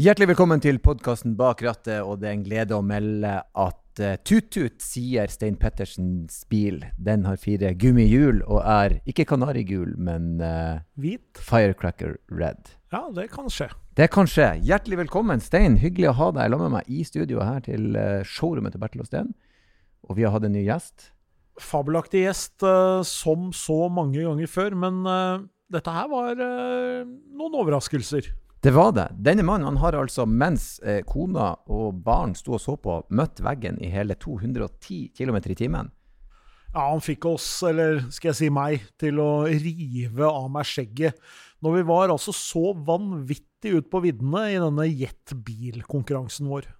Hjertelig velkommen til podkasten Bak rattet, og det er en glede å melde at uh, Tut-Tut sier Stein Pettersens bil. Den har fire gummihjul og er ikke kanarigul, men uh, Hvit? Firecracker Red. Ja, det kan skje. Det kan skje. Hjertelig velkommen, Stein. Hyggelig å ha deg sammen med meg i studio her til uh, showrommet til Bertil og Steen. Og vi har hatt en ny gjest. Fabelaktig gjest som så mange ganger før, men dette her var noen overraskelser. Det var det. Denne mannen han har altså, mens eh, kona og barn sto og så på, møtt veggen i hele 210 km i timen. Ja, han fikk oss, eller skal jeg si meg, til å rive av meg skjegget. Når vi var altså så vanvittig ut på viddene i denne jetbilkonkurransen vår.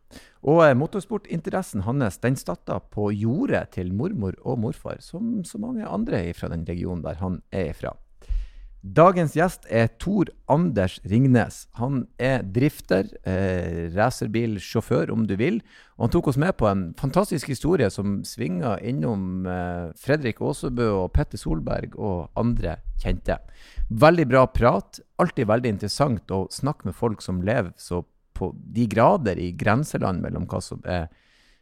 Og eh, motorsportinteressen hans den starta på jordet til mormor og morfar, som så mange andre fra den regionen der han er ifra. Dagens gjest er Tor Anders Ringnes. Han er drifter, eh, racerbilsjåfør om du vil. Og han tok oss med på en fantastisk historie som svinga innom eh, Fredrik Aasebø og Petter Solberg og andre kjente. Veldig bra prat. Alltid veldig interessant å snakke med folk som lever så på de grader i grenseland mellom hva som er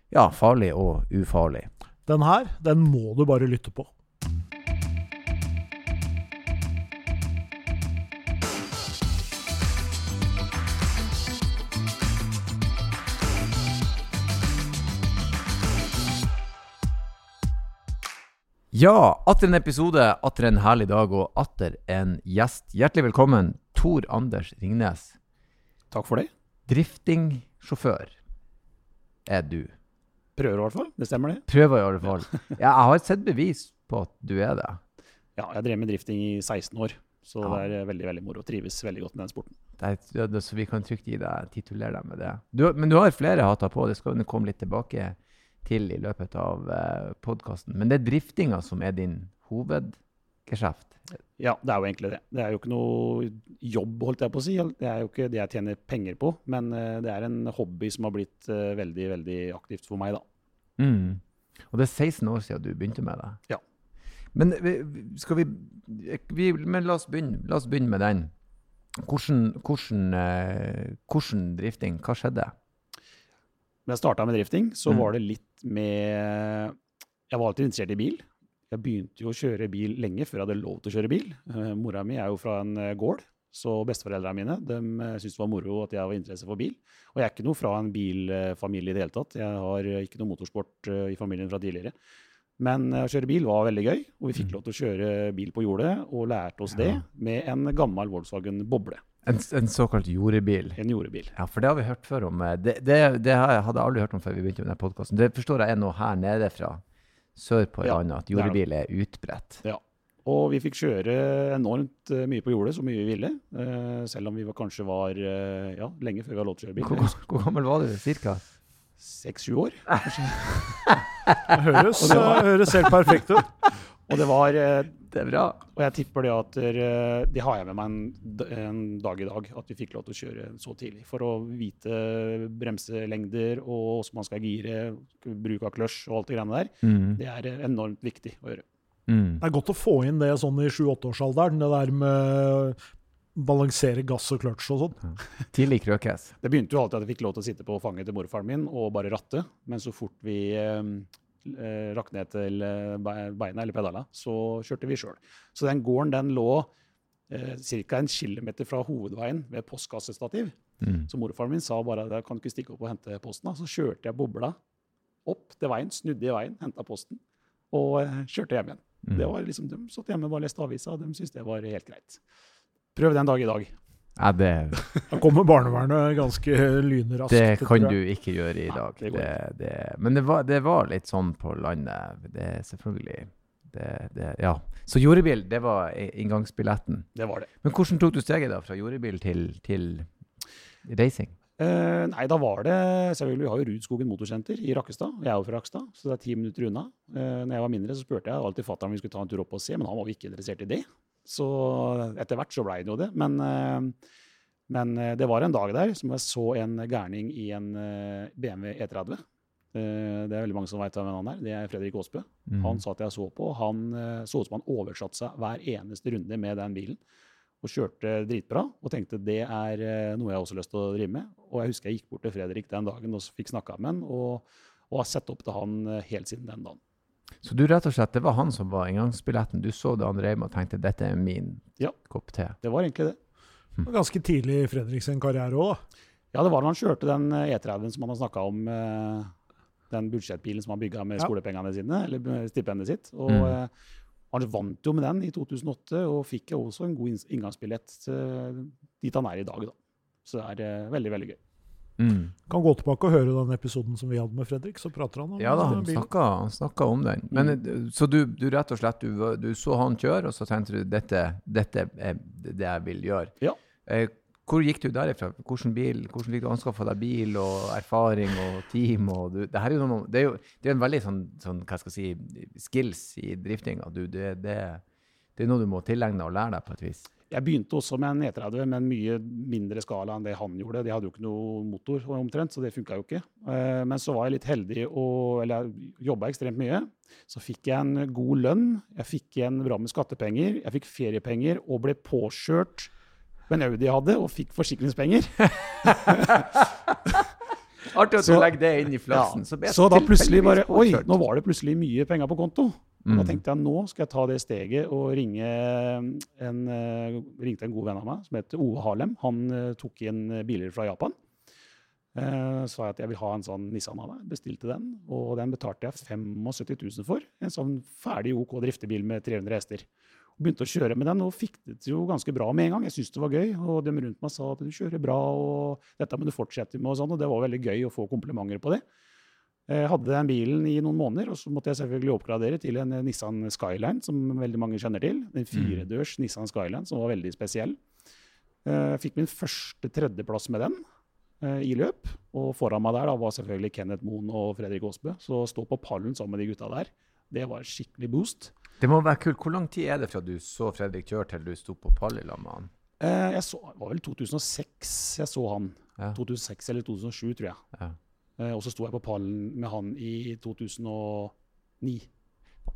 ja, farlig og ufarlig. Den her, den må du bare lytte på. Ja, atter en episode, atter en herlig dag og atter en gjest. Hjertelig velkommen, Tor Anders Ringnes. Takk for det. Driftingsjåfør er du. Prøver i hvert fall. Det stemmer, det. Prøver i hvert fall. Ja, jeg har sett bevis på at du er det. Ja, jeg drev med drifting i 16 år, så ja. det er veldig veldig moro. Trives veldig godt med den sporten. Det er, så vi kan trygt gi deg, titulere deg med det. Du, men du har flere hatter på, det skal vi komme litt tilbake til til i løpet av eh, podkasten. Men det er driftinga som er din hovedgeskjeft? Ja, det er jo egentlig det. Det er jo ikke noe jobb, holdt jeg på å si. Det er jo ikke det jeg tjener penger på, men uh, det er en hobby som har blitt uh, veldig, veldig aktivt for meg, da. Mm. Og det er 16 år siden du begynte med det? Ja. Men skal vi, vi Men la oss begynne, la oss begynne med den. Hvordan, hvordan, hvordan drifting? Hva skjedde? Da jeg starta med drifting, så mm. var det litt med Jeg var alltid interessert i bil. Jeg begynte jo å kjøre bil lenge før jeg hadde lov til å kjøre bil. Uh, mora mi er jo fra en uh, gård, så besteforeldrene mine de uh, syntes det var moro at jeg var interesse for bil. Og jeg er ikke noe fra en bilfamilie i det hele tatt. Jeg har ikke noe motorsport i familien fra tidligere. Men å kjøre bil var veldig gøy, og vi fikk mm. lov til å kjøre bil på jordet og lærte oss det med en gammel Volkswagen Boble. En, en, såkalt jordebil. En jordebil. Ja, for det har vi hørt før om. Eh, det, det, det hadde jeg aldri hørt om før vi begynte med denne podkasten. Det forstår jeg er noe her nede fra sør på ja, landet, at jordebil er utbredt. Ja. Og vi fikk kjøre enormt eh, mye på jordet, så mye vi ville. Selv om vi var, kanskje var ja, lenge før vi hadde lov til å kjøre bil. Hvor, hvor gammel var du cirka? Seks-sju år. det høres, høres helt perfekt ut. Og det var det er bra. Og jeg tipper det at eh, det har jeg med meg en, en, dag i dag, at vi fikk lov til å kjøre så tidlig. For å vite bremselengder og hvordan man skal gire, bruk av clutch og alt det greiene der. Mm. Det er enormt viktig å gjøre. Mm. Det er godt å få inn det sånn i 7-8-årsalderen, det der med balansere gass og clutch og sånn. De liker jo cass. Det begynte jo alltid at jeg fikk lov til å sitte på fanget til morfaren min og bare ratte. Men så fort vi eh, eh, rakk ned til eh, beina eller pedala, så kjørte vi sjøl. Så den gården den lå eh, ca. en kilometer fra hovedveien ved postkassestativ. Mm. Så morfaren min sa bare at kan du ikke stikke opp og hente posten. Da? Så kjørte jeg bobla opp til veien, snudde i veien, henta posten og eh, kjørte hjem igjen. Mm. Det var liksom, De satt hjemme og bare leste avisa, og de syntes det var helt greit. Prøv den dag i dag. Ja, det... Da kommer barnevernet ganske lynraskt. Det kan du ikke gjøre i dag. Nei, det det, men det var, det var, litt sånn på landet. Det er selvfølgelig Ja. Så jordebil, det var inngangsbilletten. Det var det. Men hvordan tok du steget da, fra jordebil til, til racing? Eh, nei, da var det selvfølgelig, Vi har jo Rudskogen motorsenter i Rakkestad. Jeg er jo fra Rakkestad, så det er ti minutter unna. Eh, når jeg var mindre, så spurte jeg alltid fatter'n om vi skulle ta en tur opp og se, men han var jo ikke interessert i det. Så etter hvert så blei det jo det. Men, eh, men, eh, det var en dag der som jeg så en gærning i en eh, BMW E30. Det er veldig mange som veit hvem han er. Det er Fredrik Aasbø. Mm. Han at jeg så på. Han så ut som han oversatte seg hver eneste runde med den bilen. og kjørte dritbra. Og tenkte det er noe jeg også har lyst til å drive med. Og jeg husker jeg gikk bort til Fredrik den dagen og fikk snakka med han, og, og har sett opp til han helt siden den dagen. Så du rett og slett, det var han som var inngangsbilletten? Du så det han drev med og tenkte dette er min Ja. kopp te? Det var egentlig det. det var Ganske tidlig i Fredriksen karriere òg, da. Ja, det var da han kjørte den eh, E30-en som han har snakka om. eh, Den budsjettbilen som han bygga med Ja. skolepengene sine, eller stipendet sitt. Og Mm. han vant jo med den i 2008, og fikk også en god inngangsbillett dit han er i dag, da. Så det er veldig, veldig gøy. Mm. Kan gå tilbake og høre den episoden som vi hadde med Fredrik, så prater han om Ja da, han snakka, han snakka om den. Men, mm. Så du, du rett og slett du, du så han kjøre, og så tenkte du dette, dette er det jeg vil gjøre. Ja. Eh, hvor gikk du derifra? Hvordan bil, hvordan fikk du anskaffa deg bil og erfaring og team? Og du, det, her er jo noe, det er jo det er en veldig sånn, sånn hva skal jeg si, skills i driftinga. Du, det, det, det er noe du må tilegne og lære deg på et vis. Jeg begynte også med en E30, men mye mindre skala enn det han gjorde. De hadde jo ikke noe motor omtrent, så det funka jo ikke. Eh, Men så var jeg litt heldig og eller jeg jobba ekstremt mye. Så fikk jeg en god lønn, jeg fikk igjen bra med skattepenger, jeg fikk feriepenger og ble påkjørt med en Audi jeg hadde, og fikk forsikringspenger. Artig at Så- du legger det inn i flaksen. Ja. så, Så da plutselig bare Oi, nå var det plutselig mye penger på konto. Og da Mm. tenkte jeg nå skal jeg ta det steget og ringe en, eh, ringte en god venn av meg som heter Ove Harlem. Han eh, tok inn eh, biler fra Japan. Uh, sa jeg at jeg vil ha en sånn Nissan av deg. Bestilte den, og den betalte jeg 75 000 for. En sånn ferdig OK driftebil med 300 hester. Og begynte å kjøre med den og fikk det jo ganske bra med en gang. Jeg syntes det var gøy, og de rundt meg sa at du kjører bra, og dette må du fortsette med, og sånn, og det var veldig gøy å få komplimenter på det. Jeg hadde den bilen i noen måneder, og så måtte jeg selvfølgelig oppgradere til en eh, Nissan Skyline, som veldig mange kjenner til. En firedørs Nissan Skyline, som var veldig spesiell. Eh, Jeg fikk min første tredjeplass med den eh, i løp. Og foran meg der da var selvfølgelig Kenneth Moen og Fredrik Aasbø. Så å stå på pallen sammen med de gutta der, det var skikkelig boost. Det må være kult. Hvor lang tid er det fra du så Fredrik kjøre til du sto på pall i lag med han? Eh, Jeg så, det var vel 2006 jeg så han. Ja. 2006 eller 2007, tror jeg. Ja. Eh, Og så sto jeg på pallen med han i 2009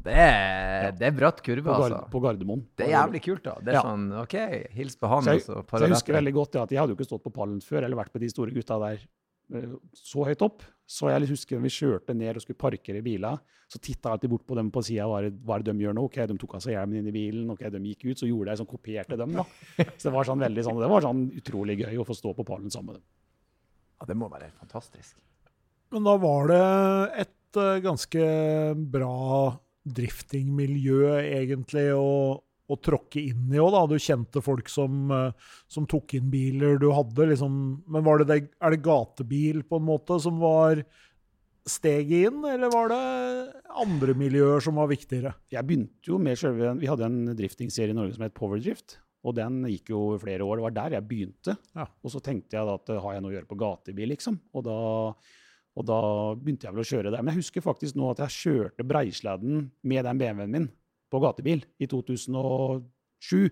Det er, det er bratt kurve, på, altså. på Gardermoen. Det er jævlig kult, da. Det er Ja. sånn OK, hils på han, Så jeg, og så jeg husker veldig godt ja, at jeg hadde jo ikke stått på pallen før eller vært med de store gutta der eh, så høyt opp. Så jeg husker vi kjørte ned og skulle parkere biler, så titta jeg alltid bort på dem på sida. Hva, hva er det de gjør nå? Ok, De tok av seg hjelmen inn i bilen, ok, de gikk ut. Så gjorde jeg sånn, kopierte dem. da. Så det var sånn veldig sånn, det var sånn utrolig gøy å få stå på pallen sammen med dem. Ja, det må være helt fantastisk. Men da var det et eh, ganske bra driftingmiljø, egentlig, å, å tråkke inn i òg, da. Du kjente folk som, eh, som tok inn biler. Du hadde liksom Men var det det, er det gatebil, på en måte, som var steget inn, eller var det andre miljøer som var viktigere? Jeg begynte jo med selve, Vi hadde en driftingserie i Norge som het Powerdrift. Og den gikk jo over flere år. Det var der jeg begynte. Ja. Og så tenkte jeg da at har jeg noe å gjøre på gatebil, liksom? Og da, og da begynte jeg vel å kjøre der. Men jeg husker faktisk nå at jeg kjørte Breisladden med den BMW-en min på gatebil i 2007.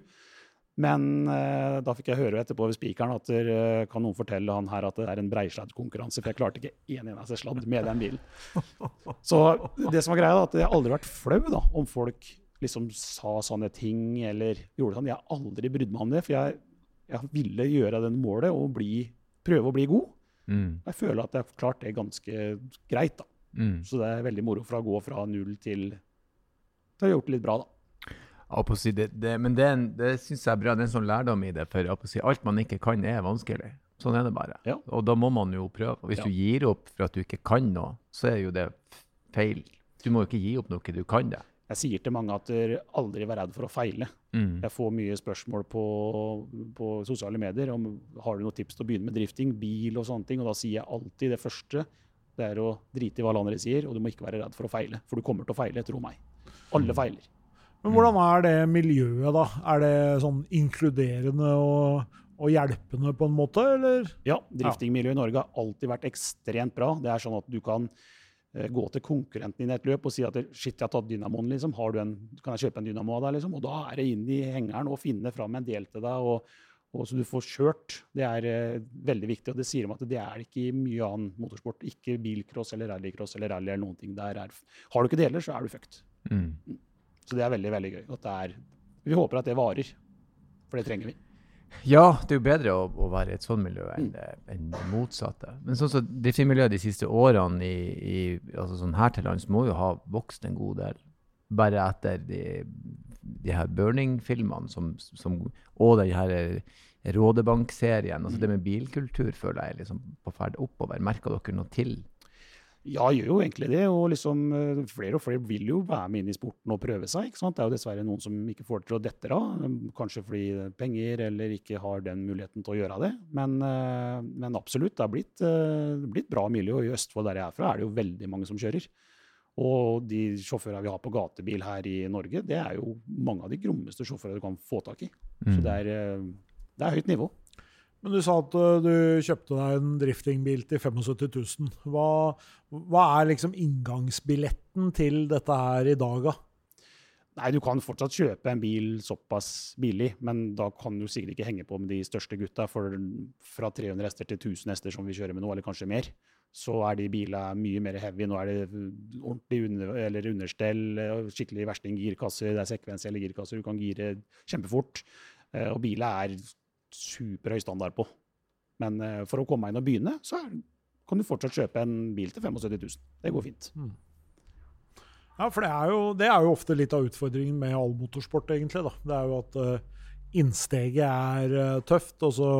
Men eh, da fikk jeg høre etterpå ved spikeren at eh, kan noen fortelle han her at det er en Breisladd-konkurranse, for jeg klarte ikke én eneste sladd med den bilen. Så det som var greia, da, at jeg har aldri vært flau da, om folk liksom sa sånne ting eller gjorde sånn. Jeg har aldri brydd meg om det, for jeg, jeg ville gjøre den målet og bli, prøve å bli god. Mm. Jeg føler at jeg har klart det ganske greit. da. Mm. Så det er veldig moro fra å gå fra null til til å ha gjort det litt bra, da. Si det, det, men det, det syns jeg er bra. Det er en sånn lærdom i det. For si, alt man ikke kan, er vanskelig. Sånn er det bare. Ja. Og da må man jo prøve. Og hvis Ja. du gir opp for at du ikke kan noe, så er jo det feil. Du må jo ikke gi opp noe du kan det. Jeg sier til mange at dere aldri vær redd for å feile. Mm. Jeg får mye spørsmål på, på sosiale medier om har du noen tips til å begynne med drifting, bil og sånne ting. Og da sier jeg alltid det første. Det er å drite i hva alle andre sier, og du må ikke være redd for å feile. For du kommer til å feile, tro meg. Alle feiler. Men hvordan er det miljøet, da? Er det sånn inkluderende og, og hjelpende, på en måte, eller? Ja, driftingmiljøet i Norge har alltid vært ekstremt bra. Det er sånn at du kan gå til konkurrenten din i et løp og si at shit, jeg har tatt dynamoen, liksom. Har du en, kan jeg kjøpe en dynamo av deg, liksom? Og da er det inn i hengeren og finne fram en del til deg, og, og så du får kjørt. Det er eh, veldig viktig, og det sier de at det er ikke i mye annen motorsport. Ikke bilcross eller rallycross eller rally eller noen ting. Der er, har du ikke deler, så er du fucked. Mm. Så det er veldig, veldig gøy. Er, vi håper at det varer, for det trenger vi. Ja, det er jo bedre å, å være i et sånt miljø enn det, enn det motsatte. Men sånn som driftsmiljøet de siste årene i, i, altså sånn her til lands må jo ha vokst en god del. Bare etter de, de her burning-filmene som, som, og den her Rådebank-serien. Altså det med bilkultur føler jeg er liksom på ferd oppover. Merker dere noe til? Ja, gjør jo egentlig det. Og liksom, eh, flere og flere vil jo være med inn i sporten og prøve seg. ikke sant? Det er jo dessverre noen som ikke får til å dette av. Kanskje fordi penger eller ikke har den muligheten til å gjøre det. Men, eh, men absolutt, det har blitt, eh, blitt bra miljø. Og i Østfold der jeg er fra, er det jo veldig mange som kjører. Og de sjåførene vi har på gatebil her i Norge, det er jo mange av de grommeste sjåførene du kan få tak i. Så Mm. det er, det er høyt nivå. Men du sa at uh, du kjøpte deg en driftingbil til 75 000. Hva, hva er liksom inngangsbilletten til dette her i dag, da? Nei, du kan fortsatt kjøpe en bil såpass billig, men da kan du sikkert ikke henge på med de største gutta. For fra 300 hester til 1000 hester som vi kjører med nå, eller kanskje mer, så er de bilene mye mer heavy. Nå er det ordentlig under, eller understell, skikkelig versting-girkasser, det er sekvensielle girkasser, du kan gire kjempefort. Eh, Og biler er superhøy standard på. Men eh, for å komme inn og begynne, så kan du fortsatt kjøpe en bil til 75 000. Det går fint. Ja, for det er, jo, det er jo ofte litt av utfordringen med all motorsport, egentlig. da. Det er jo at uh, innsteget er uh, tøft, og så,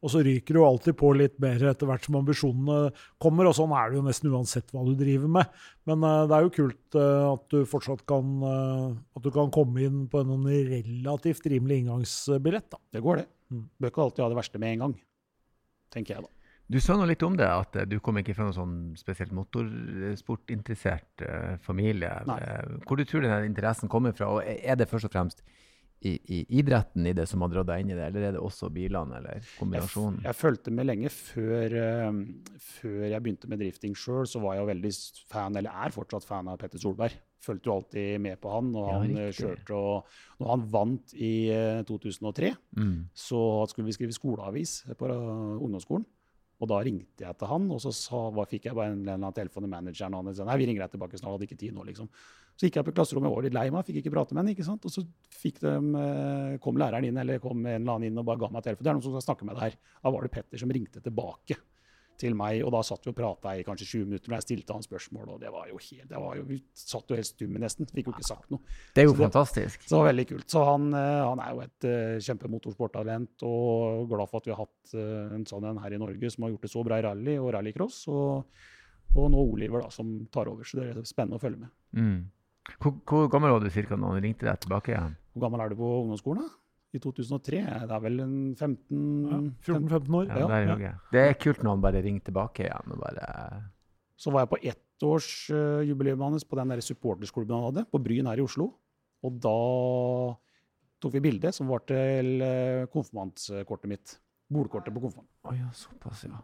og så ryker du alltid på litt mer etter hvert som ambisjonene kommer. Og sånn er det jo nesten uansett hva du driver med. Men uh, det er jo kult at du fortsatt kan, at du kan komme inn på en relativt rimelig inngangsbillett. da. Det går, det. Mm. Bør ikke alltid ha det verste med en gang, tenker jeg da. Du sa noe litt om det, at eh, du kom ikke fra noen sånn spesielt motorsportinteressert eh, familie. Nei. Eh, Hvor du tror denne interessen kommer fra? Og er det først og fremst i, i idretten i det som har dratt deg inn i det, eller er det også bilene, eller kombinasjonen? jeg fulgte med lenge før, uh, før jeg begynte med drifting sjøl, så var jeg veldig fan, eller er fortsatt fan av Petter Solberg. Fulgte jo alltid med på han, og Ja, han eh, riktig. kjørte og Når han vant i eh, 2003, Mm. så skulle vi skrive skoleavis på eh, ungdomsskolen. Og da ringte jeg til han, og så sa, hva, fikk jeg bare en eller annen telefon til manageren. Og han sa nei, vi ringer deg tilbake snart, hadde ikke tid nå, liksom. Så gikk jeg opp i klasserommet, jeg var litt lei meg, fikk ikke prate med han, ikke sant. Og så de, eh, kom læreren inn, eller kom en eller annen inn og bare ga meg telefon. Det er noen som skal snakke med deg her. Da var det Petter som ringte tilbake til meg, og da satt vi og prata i kanskje 20 minutter, og jeg stilte han spørsmål, og det var jo helt, det var jo, vi satt jo helt stumme nesten, fikk jo ikke sagt noe. Det er jo Så det- fantastisk. Så det var veldig kult. Så han, eh, han er jo et uh, kjempemotorsporttalent, og glad for at vi har hatt uh, en sånn en her i Norge som har gjort det så bra i rally og rallycross. Og, og nå Oliver, da, som tar over. Så det er spennende å følge med. Mm. Hvor, hvor gammel var du cirka når han ringte deg tilbake igjen? Hvor gammel er du på ungdomsskolen? da? I 2003? Det er vel en 15 Ja, 14-15 år. Ja, Ja, der ja. Det er kult når han bare ringer tilbake igjen og bare Så var jeg på ettårsjubileet hans på den der supportersklubben han hadde, på Bryn her i Oslo. Og da tok vi bilde som var til eh, konfirmantskortet mitt. Bolkortet på konfirmant. Oh, ja, såpass, ja.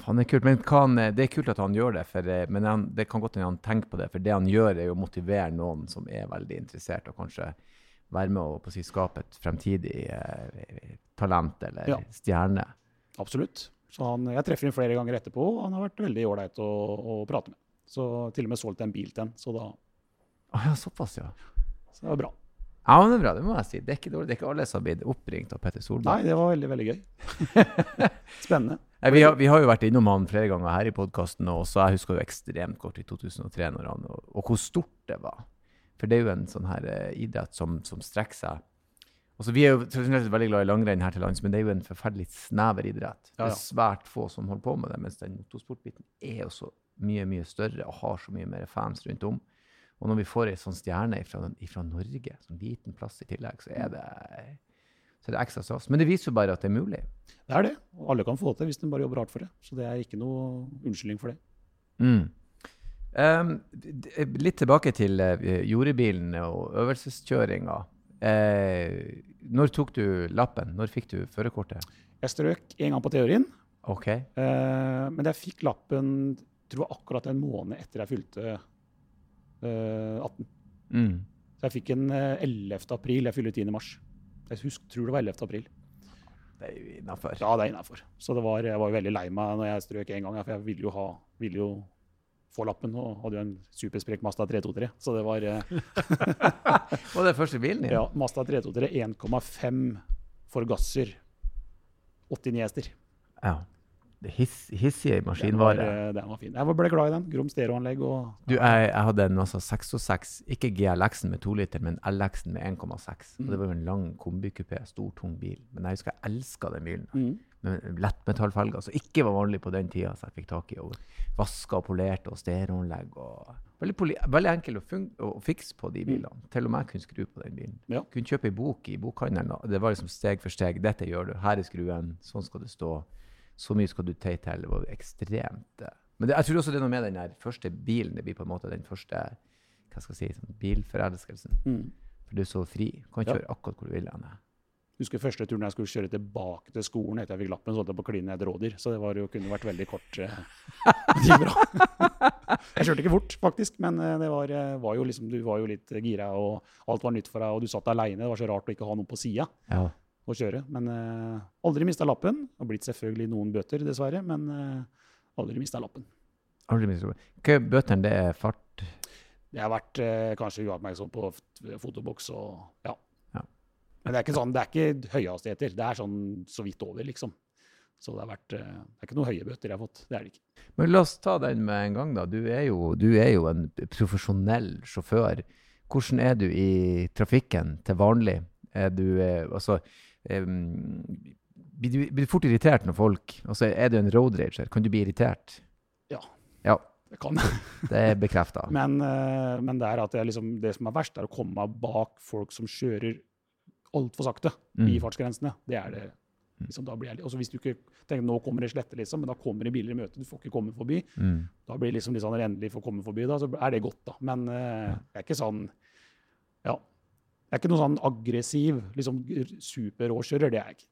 faen, det er kult. Men han, det er kult at han gjør det, for, eh, men han, det kan godt hende han tenker på det. For det han gjør, er jo å motivere noen som er veldig interessert, og kanskje være med å å skape et fremtidig eh, talent eller Ja. stjerne. Absolutt. Så han, jeg treffer ham flere ganger etterpå, og han har vært veldig ålreit å, å prate med. Så til og med solgt en bil til han, så, da, Å ja, såpass, ja. så det var bra. Ja, men det er bra, det må jeg si. Det er ikke. Det er ikke alle som har blitt oppringt av Petter Solberg. Nei, det var veldig, veldig gøy. Spennende. Nei, vi, har, vi har jo vært innom han flere ganger her i podkasten, og så jeg husker jo ekstremt godt i 2003, når han, og, og hvor stort det var. For det er jo en sånn her eh, idrett som, som strekker seg Også, vi er jo tradisjonelt veldig glad i langrenn her til lands, men det er jo en forferdelig snever idrett. Det er svært få som holder på med det, mens den motorsportbiten er jo så mye, mye større og har så mye mer fans rundt om. Og når vi får ei sånn stjerne fra Norge, sånn liten plass i tillegg, så er det, så er det ekstra stas. Men det viser jo bare at det er mulig. Det er det. Og alle kan få det til hvis de bare jobber hardt for det. Så det er ikke noe unnskyldning for det. Mm. D- litt tilbake til uh, jordebilen og øvelseskjøringa. Uh, når tok du lappen? Når fikk du førerkortet? Jeg strøk en gang på teorien, OK. Uh, men jeg fikk lappen tror jeg akkurat en måned etter jeg fylte eh, 18. Mm. Så jeg fikk en eh, 11. april. Jeg fyller 10. mars. Jeg husk, tror det var 11. april. Det er jo innafor. Ja, det er innafor. Så det var, jeg var veldig lei meg når jeg strøk en gang, for jeg ville jo, ha, ville jo få lappen og hadde jo en supersprek Mazda 323. Så det var eh, Var det første bilen din? ja, Mazda 323 1,5 forgasser. 89 hester. Ja. Hiss, hissige Den var, eh, den var fin. Jeg var- ble glad i den. Grom stereoanlegg og Du, jeg, jeg hadde en altså 606, ikke GLX-en med 2 liter, men LX-en med 1,6. Og Mm. det var jo en lang kombikupé, stor, tung bil. Men jeg husker jeg elska den bilen. mm. Med lettmetallfelger, som ikke var vanlig på den tida, så jeg fikk tak i. Og vaska og polerte og stereoanlegg. og Veldig, veldig enkel å, å fikse på de bilene. Til og med jeg kunne skru på den bilen. Ja. Kunne kjøpe ei bok i bokhandelen. Det var liksom steg for steg. Dette gjør du. Her er skruen. Sånn skal det stå. Så mye skal du teie til. Det var ekstremt. Men det, jeg tror også det er noe med den første bilen. Det blir på en måte den første hva skal jeg si, sånn bilforelskelsen. Mm. For du er så fri. Du kan Ja. kjøre akkurat hvor du vil. Jeg Husker første turen jeg skulle kjøre tilbake til skolen etter jeg fikk lappen, så holdt jeg på å kline et rådyr. Så det var jo, kunne vært veldig kort. Eh, det jeg kjørte ikke fort, faktisk, men eh, det var, eh, var jo liksom, du var jo litt gira, og alt var nytt for deg, og du satt aleine. Det var så rart å ikke ha noen på sida Ja. Å kjøre. Men eh, aldri mista lappen. Har blitt selvfølgelig noen bøter, dessverre, men eh, aldri mista lappen. Aldri misforstå. Hva er bøtene? Det er fart Det har vært eh, kanskje uoppmerksom på fotoboks og ja. Ja. Men det er ikke sånn, det er ikke høyhastigheter. Det er sånn så vidt over, liksom. Så det har vært eh, Det er ikke noen høye bøter jeg har fått. Det er det ikke. Men la oss ta den med en gang, da. Du er jo, du er jo en profesjonell sjåfør. Hvordan er du i trafikken til vanlig? Er du eh, altså blir, du, blir fort irritert når folk Og så Er du en road rager? Kan du bli irritert? Ja. Ja, Det kan. det er bekrefta. Men, eh, men det er at jeg liksom, det som er verst, er å komme bak folk som kjører altfor sakte i Mm. fartsgrensene. Det er det. Liksom, da blir jeg, også hvis du ikke tenker nå kommer det slette, liksom, men da kommer det biler i møte, du får ikke komme forbi. Mm. Da blir det liksom liksom, når endelig får komme forbi, da, så er det godt, da. Men uh, ja. det er ikke sånn. Jeg er ikke noen sånn aggressiv, liksom superråkjører. Det er jeg ikke.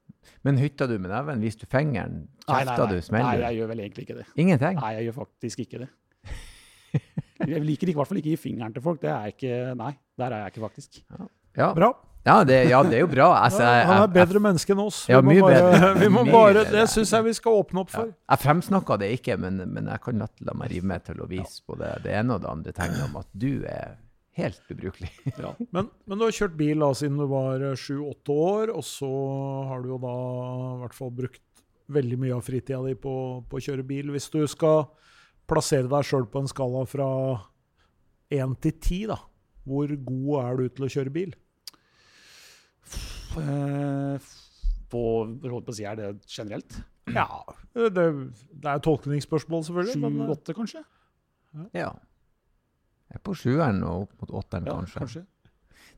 Men hytter du med neven? Viste du fingeren? Nei, nei, Kjefta nei. du? Smeller nei, jeg gjør vel egentlig ikke det. Ingenting? Nei, jeg gjør faktisk ikke det. Jeg liker i hvert fall ikke å gi fingeren til folk. Det er jeg ikke, nei, der er jeg ikke faktisk. Ja, Bra. ja, det, ja det er jo bra. Altså, jeg, Han er bedre menneske enn oss. Ja, vi må mye bare, bedre. Vi må bare, det syns jeg vi skal åpne opp Ja. for. Jeg fremsnakka det ikke, men, men jeg kan la meg rive med til å vise på det, det ene og det andre tegnet om at du er helt ubrukelig. Ja. Men, men du har kjørt bil da, siden du var eh, sju-åtte år, og så har du jo da i hvert fall brukt veldig mye av fritida di på, på å kjøre bil. Hvis du skal plassere deg sjøl på en skala fra én til ti, da, hvor god er du til å kjøre bil? Eh, På, holdt på å si, er det generelt? Ja, det, det er tolkningsspørsmål, selvfølgelig. eh, Sju-åtte, kanskje? Ja. Jeg er på sjueren og opp mot åtteren, Ja, kanskje. kanskje.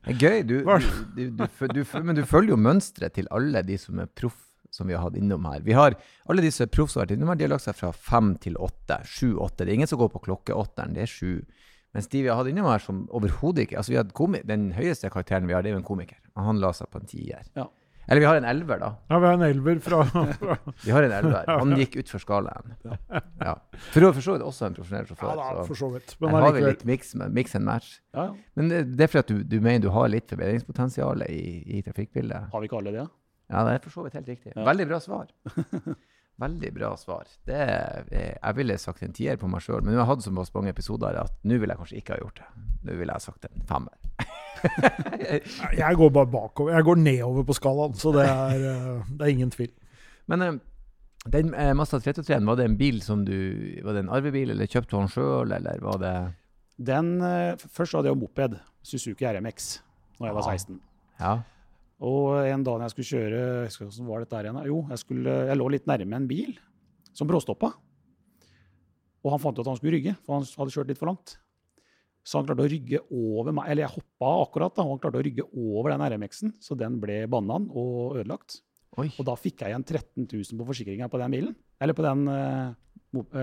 Det er gøy. Du, du, du, men du følger jo mønsteret til alle de som er proff, som vi har hatt innom her. Vi har Alle de som er proff som har vært innom her, de har lagt seg fra fem til åtte. Sju-åtte. Det er ingen som går på klokkeåtteren, det er sju. Mens de vi har hatt innom her som overhodet ikke altså vi komi Den høyeste karakteren vi har, det er jo en komiker. Han la seg på en tier. Ja. Eller vi har en elver, da. ja, vi har en elver fra, fra Vi har en elver. Han gikk utfor skalaen. Ja. For å forstå det også en profesjonell Ja sjåfør. da, så for så vidt. her har vi litt mix, mix and match. Ja, ja. Men det, er fordi at du, du mener du har litt forbedringspotensial i, i trafikkbildet? Har vi ikke alle det? Ja, det er for så vidt helt riktig. Ja. Veldig bra svar. Veldig bra svar. Det er, jeg ville sagt en tier på meg sjøl, men nå har jeg hatt såpass mange episoder at nå ville jeg kanskje ikke ha gjort det. Nå ville jeg sagt en femmer. Jeg går bare bakover. Jeg går nedover på skalaen, så det er, eh, det er ingen tvil. Men eh, den eh, Mazda 323, var det en bil som du Var det en arvebil, eller kjøpte du den sjøl, eller var det Den, eh, først hadde jeg jo moped, Suzuki RMX, da jeg var Ja. 16. Ja. Og en dag jeg skulle kjøre jeg husker Hvordan var dette her igjen? Jo, jeg, skulle, jeg lå litt nærme en bil som bråstoppa. Og han fant ut at han skulle rygge, for han hadde kjørt litt for langt. Så han klarte å rygge over meg, eller jeg hoppa akkurat, da, og han klarte å rygge over den RMX-en, så den ble banan og ødelagt. Oi. Og da fikk jeg igjen 13 000 på forsikringa på den bilen, eller på den uh,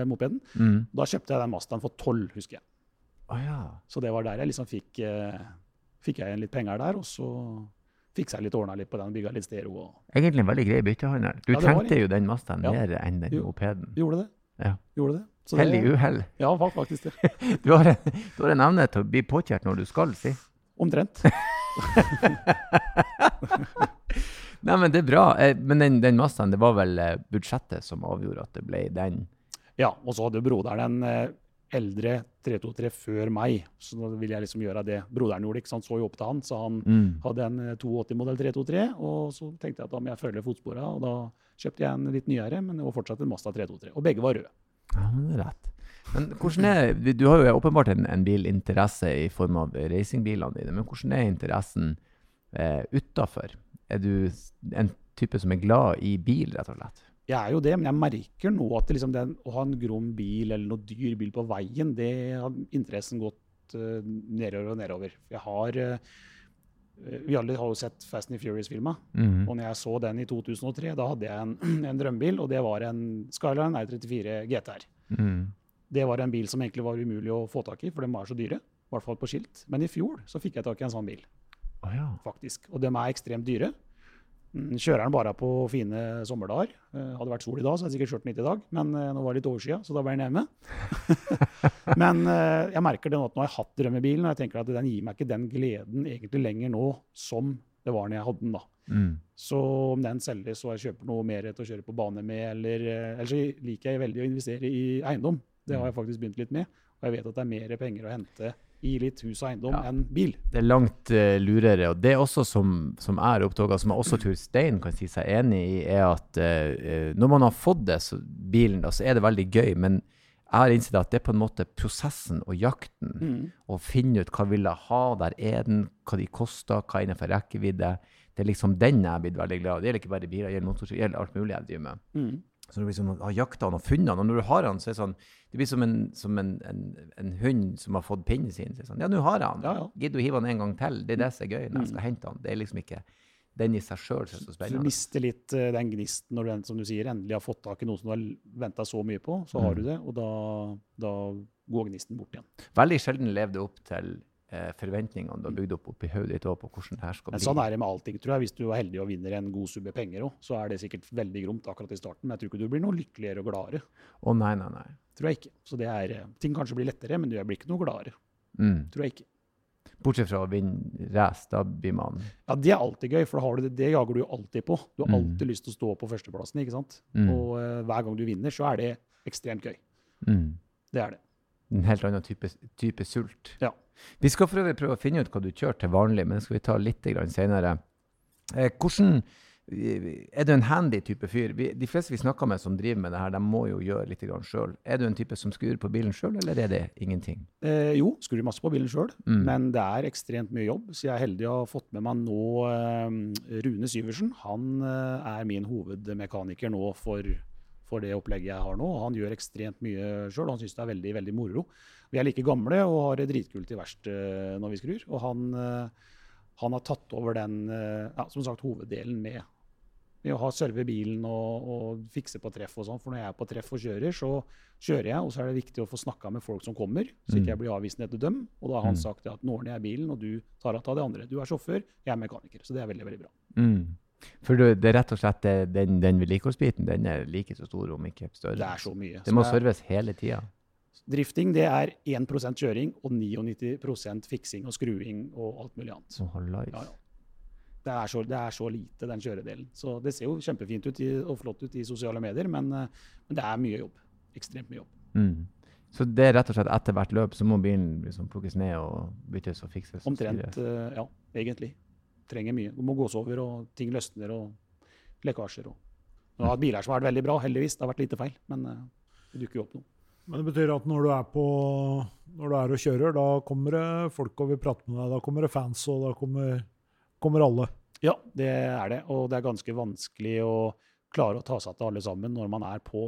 mopeden. Mm. Da kjøpte jeg den Mazdaen for 12, husker jeg. Oh, ja. Så det var der jeg liksom fikk, uh, fikk jeg igjen litt penger der, og så fiksa litt ordna litt på den, bygga litt stereo. og Egentlig en veldig grei byttehandel. Du Ja, trengte jo den Mazdaen Ja. mer enn den mopeden. Gjorde det. Ja. Gjorde det. Så Hell i uhell. Ja, faktisk det. Du har, en, du har en evne til å bli påkjært når du skal, si. Omtrent. Nei, men det er bra. Eh, Men den, den Mazdaen, det var vel eh, budsjettet som avgjorde at det ble den? Ja, og så hadde broderen en eh, eldre 323 før meg. Så da ville jeg liksom gjøre det broderen gjorde. ikke sant? Så jo opp til han, så han Mm. hadde en eh, 82-modell 323. Og så tenkte jeg at da må jeg følge fotspora, og da kjøpte jeg en litt nyere, men det var fortsatt en Mazda 323. Og begge var røde. Ja, men det er rett. Men hvordan er, du- du har jo åpenbart en, en bilinteresse i form av racingbilene dine, men hvordan er interessen eh, utafor? Er du en type som er glad i bil, rett og slett? Jeg er jo det, men jeg merker nå at liksom den, å ha en grom bil eller noe dyr bil på veien, det har interessen gått uh, nedover og nedover. Jeg har uh, Vi alle har jo sett Fast and Furious-filma. Mhm. Og når jeg så den i 2003, da hadde jeg en, en drømmebil, og det var en Skyline R34 GTR. Mm. Det var en bil som egentlig var umulig å få tak i, for de var så dyre. I hvert fall på skilt. Men i fjor så fikk jeg tak i en sånn bil, Oh, ja. faktisk. Og de er ekstremt dyre. Mm, Kjører den bare på fine sommerdager. Eh, hadde det vært sol i dag, så hadde jeg sikkert kjørt den hit i dag. Men eh, nå var det litt overskya, så da ble den hjemme. men eh, jeg merker det nå at nå har jeg hatt drømmebilen, og jeg tenker at den gir meg ikke den gleden egentlig lenger nå som det var når jeg hadde den. da. Mm. Så om den selges og jeg kjøper noe mer til å kjøre på bane med, eller Ellers liker jeg veldig å investere i eiendom. Det har jeg faktisk begynt litt med. Og jeg vet at det er mer penger å hente i litt hus og eiendom Ja. enn bil. Det er langt uh, lurere. Og det er også som, som er oppdaga, som jeg også tror Stein kan si seg enig i, er at eh, når man har fått det, så, bilen, da, så er det veldig gøy. Men jeg har innsett at det er på en måte prosessen og jakten. Mm. Å finne ut hva vil jeg ha, der er den, hva de koster, hva er innenfor rekkevidde. Det er liksom den jeg er blitt veldig glad i. Det gjelder ikke bare biler, det gjelder motorsykkel, alt mulig jeg driver med. Mm. Så du liksom har jakta han og funnet han, og når du har han, så er det sånn Det blir som en, som en, en, en hund som har fått pinnen sin. Så er det sånn, ja, nå har jeg han. Ja, ja. Gidder du hive han en gang til? Det er det som er gøy når jeg skal hente han. Det er liksom ikke den i seg sjøl som er så Så du mister litt uh, den gnisten når du som du sier, endelig har fått tak i noe som du har venta så mye på. Så har Mm. du det, og da, da går gnisten bort igjen. Veldig sjelden levde opp til forventningene du har bygd opp oppi hodet ditt også på hvordan det her skal Men bli. sånn er det med allting, tror jeg. Hvis du er heldig og vinner en god sum med penger òg, så er det sikkert veldig gromt akkurat i starten. Men jeg tror ikke du blir noe lykkeligere og gladere. Å nei, nei, nei. Tror jeg ikke. Så det er, eh, ting kanskje blir lettere, men du blir ikke noe gladere. Mm. Tror jeg ikke. Bortsett fra å vinne race, da blir man Ja, Det er alltid gøy, for da har du det, det jager du jo alltid på. Du har Mm. alltid lyst til å stå på førsteplassen, ikke sant? Mm. Og uh, hver gang du vinner, så er det ekstremt gøy. mm. Det er det. En helt annen type, type sult. Ja. Vi skal for øvrig prøve å finne ut hva du kjører til vanlig, men det skal vi ta litt senere. Eh, hvordan eh, Er du en handy type fyr? Vi, de fleste vi snakker med som driver med det her, de må jo gjøre litt sjøl. Er du en type som skrur på bilen sjøl, eller er det ingenting? Eh, jo, skrur masse på bilen sjøl, Mm. men det er ekstremt mye jobb. Så jeg er heldig å ha fått med meg nå eh, Rune Syversen. Han eh, er min hovedmekaniker nå for, for det opplegget jeg har nå. og Han gjør ekstremt mye sjøl, han syns det er veldig veldig moro. Vi er like gamle og har det dritkult i verkstedet når vi skrur. Og han, eh, han har tatt over den eh, ja, som sagt, hoveddelen med med å ha serve bilen og, og fikse på treff og sånn. For når jeg er på treff og kjører, så kjører jeg, og så er det viktig å få snakka med folk som kommer, så ikke jeg blir avvisende etter dem. Og da har han Mm. sagt at nå ordner jeg bilen, og du tar av det andre. Du er sjåfør, jeg er mekaniker. Så det er veldig, veldig bra. Mm. For du, det er rett og slett den, den vedlikeholdsbiten den er like så stor, om ikke større. Det er så mye. Det må jeg- serves hele tida. Drifting det er 1% kjøring og 99% fiksing og skruing og alt mulig annet. Oh. Ja, ja. Det er, så, det er så lite, den kjøredelen. Så det ser jo kjempefint ut i, og flott ut i sosiale medier, men, eh, men det er mye jobb. Ekstremt mye jobb. Mm. Så det er rett og slett etter hvert løp så må bilen liksom plukkes ned og byttes og fikses? Omtrent, eh, ja, egentlig. Trenger mye. Det må gås over, og ting løsner, og lekkasjer. Og. Nå har hatt biler som har vært veldig bra, heldigvis. Det har vært lite feil, men eh, det dukker jo opp noe. Men det betyr at når du er på når du er og kjører, da kommer det folk og vil prate med deg. Da kommer det fans, og da kommer, kommer alle. Ja, det er det. Og det er ganske vanskelig å klare å ta seg til alle sammen når man er på,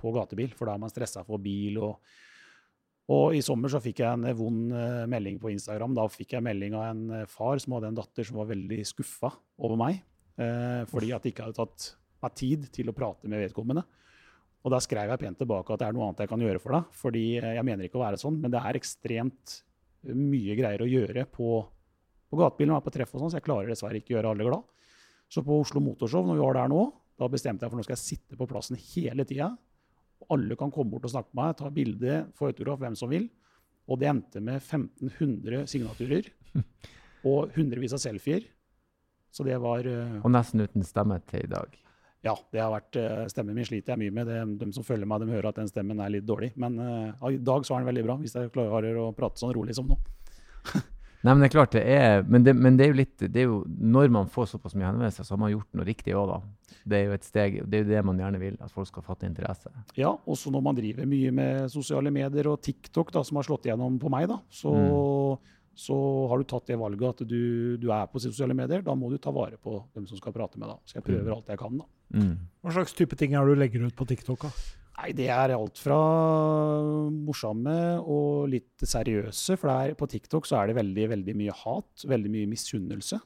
på gatebil, for da er man stressa for bil. Og, og i sommer så fikk jeg en vond eh, melding på Instagram. Da fikk jeg melding av en eh, far som hadde en datter som var veldig skuffa over meg, eh, fordi at jeg ikke hadde tatt meg tid til å prate med vedkommende. Og da skrev jeg pent tilbake at det er noe annet jeg kan gjøre for deg. Fordi eh, jeg mener ikke å være sånn, men det er ekstremt mye greier å gjøre på, på gatebilen og er på treff og sånn, så jeg klarer dessverre ikke å gjøre alle glad. Så på Oslo Motorshow, når vi var der nå, da bestemte jeg for nå skal jeg sitte på plassen hele tida. Alle kan komme bort og snakke med meg, ta bilde, få autograf, hvem som vil. Og det endte med 1500 signaturer og hundrevis av selfier. Så det var eh, Og nesten uten stemme til i dag. Ja, det har vært, eh, stemmen min sliter jeg mye med. Det, de som følger meg, de hører at den stemmen er litt dårlig. Men uh, i dag så er den veldig bra, hvis jeg klarer å prate sånn rolig som nå. Nei, men det er klart det er Men det, men det er jo litt det er jo, Når man får såpass mye henvendelser, så har man gjort noe riktig òg, da. Det er jo et steg Det er jo det man gjerne vil, at folk skal fatte interesse. Ja, også når man driver mye med sosiale medier og TikTok, da, som har slått igjennom på meg, da, så, så har du tatt det valget at du, du er på sosiale medier. Da må du ta vare på dem som skal prate med deg. Så jeg prøver alt jeg kan, da. Mm. Hva slags type ting er det du legger ut på TikTok? da? Nei, det er alt fra morsomme og litt seriøse. For er, på TikTok så er det veldig, veldig mye hat, veldig mye misunnelse.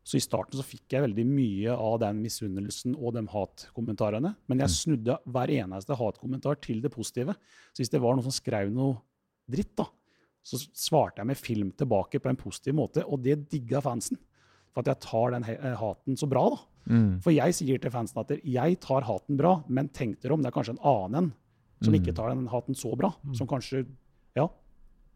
Så i starten så fikk jeg veldig mye av den misunnelsen og de hatkommentarene. Men jeg snudde hver eneste hatkommentar til det positive. Så hvis det var noen som skrev noe dritt, da, så svarte jeg med film tilbake på en positiv måte, og det digga fansen. For at jeg tar den haten så bra, da. Mm. For jeg sier til fansen at jeg tar haten bra, men tenk dere om det er kanskje en annen en som ikke tar den haten så bra. Som kanskje ja,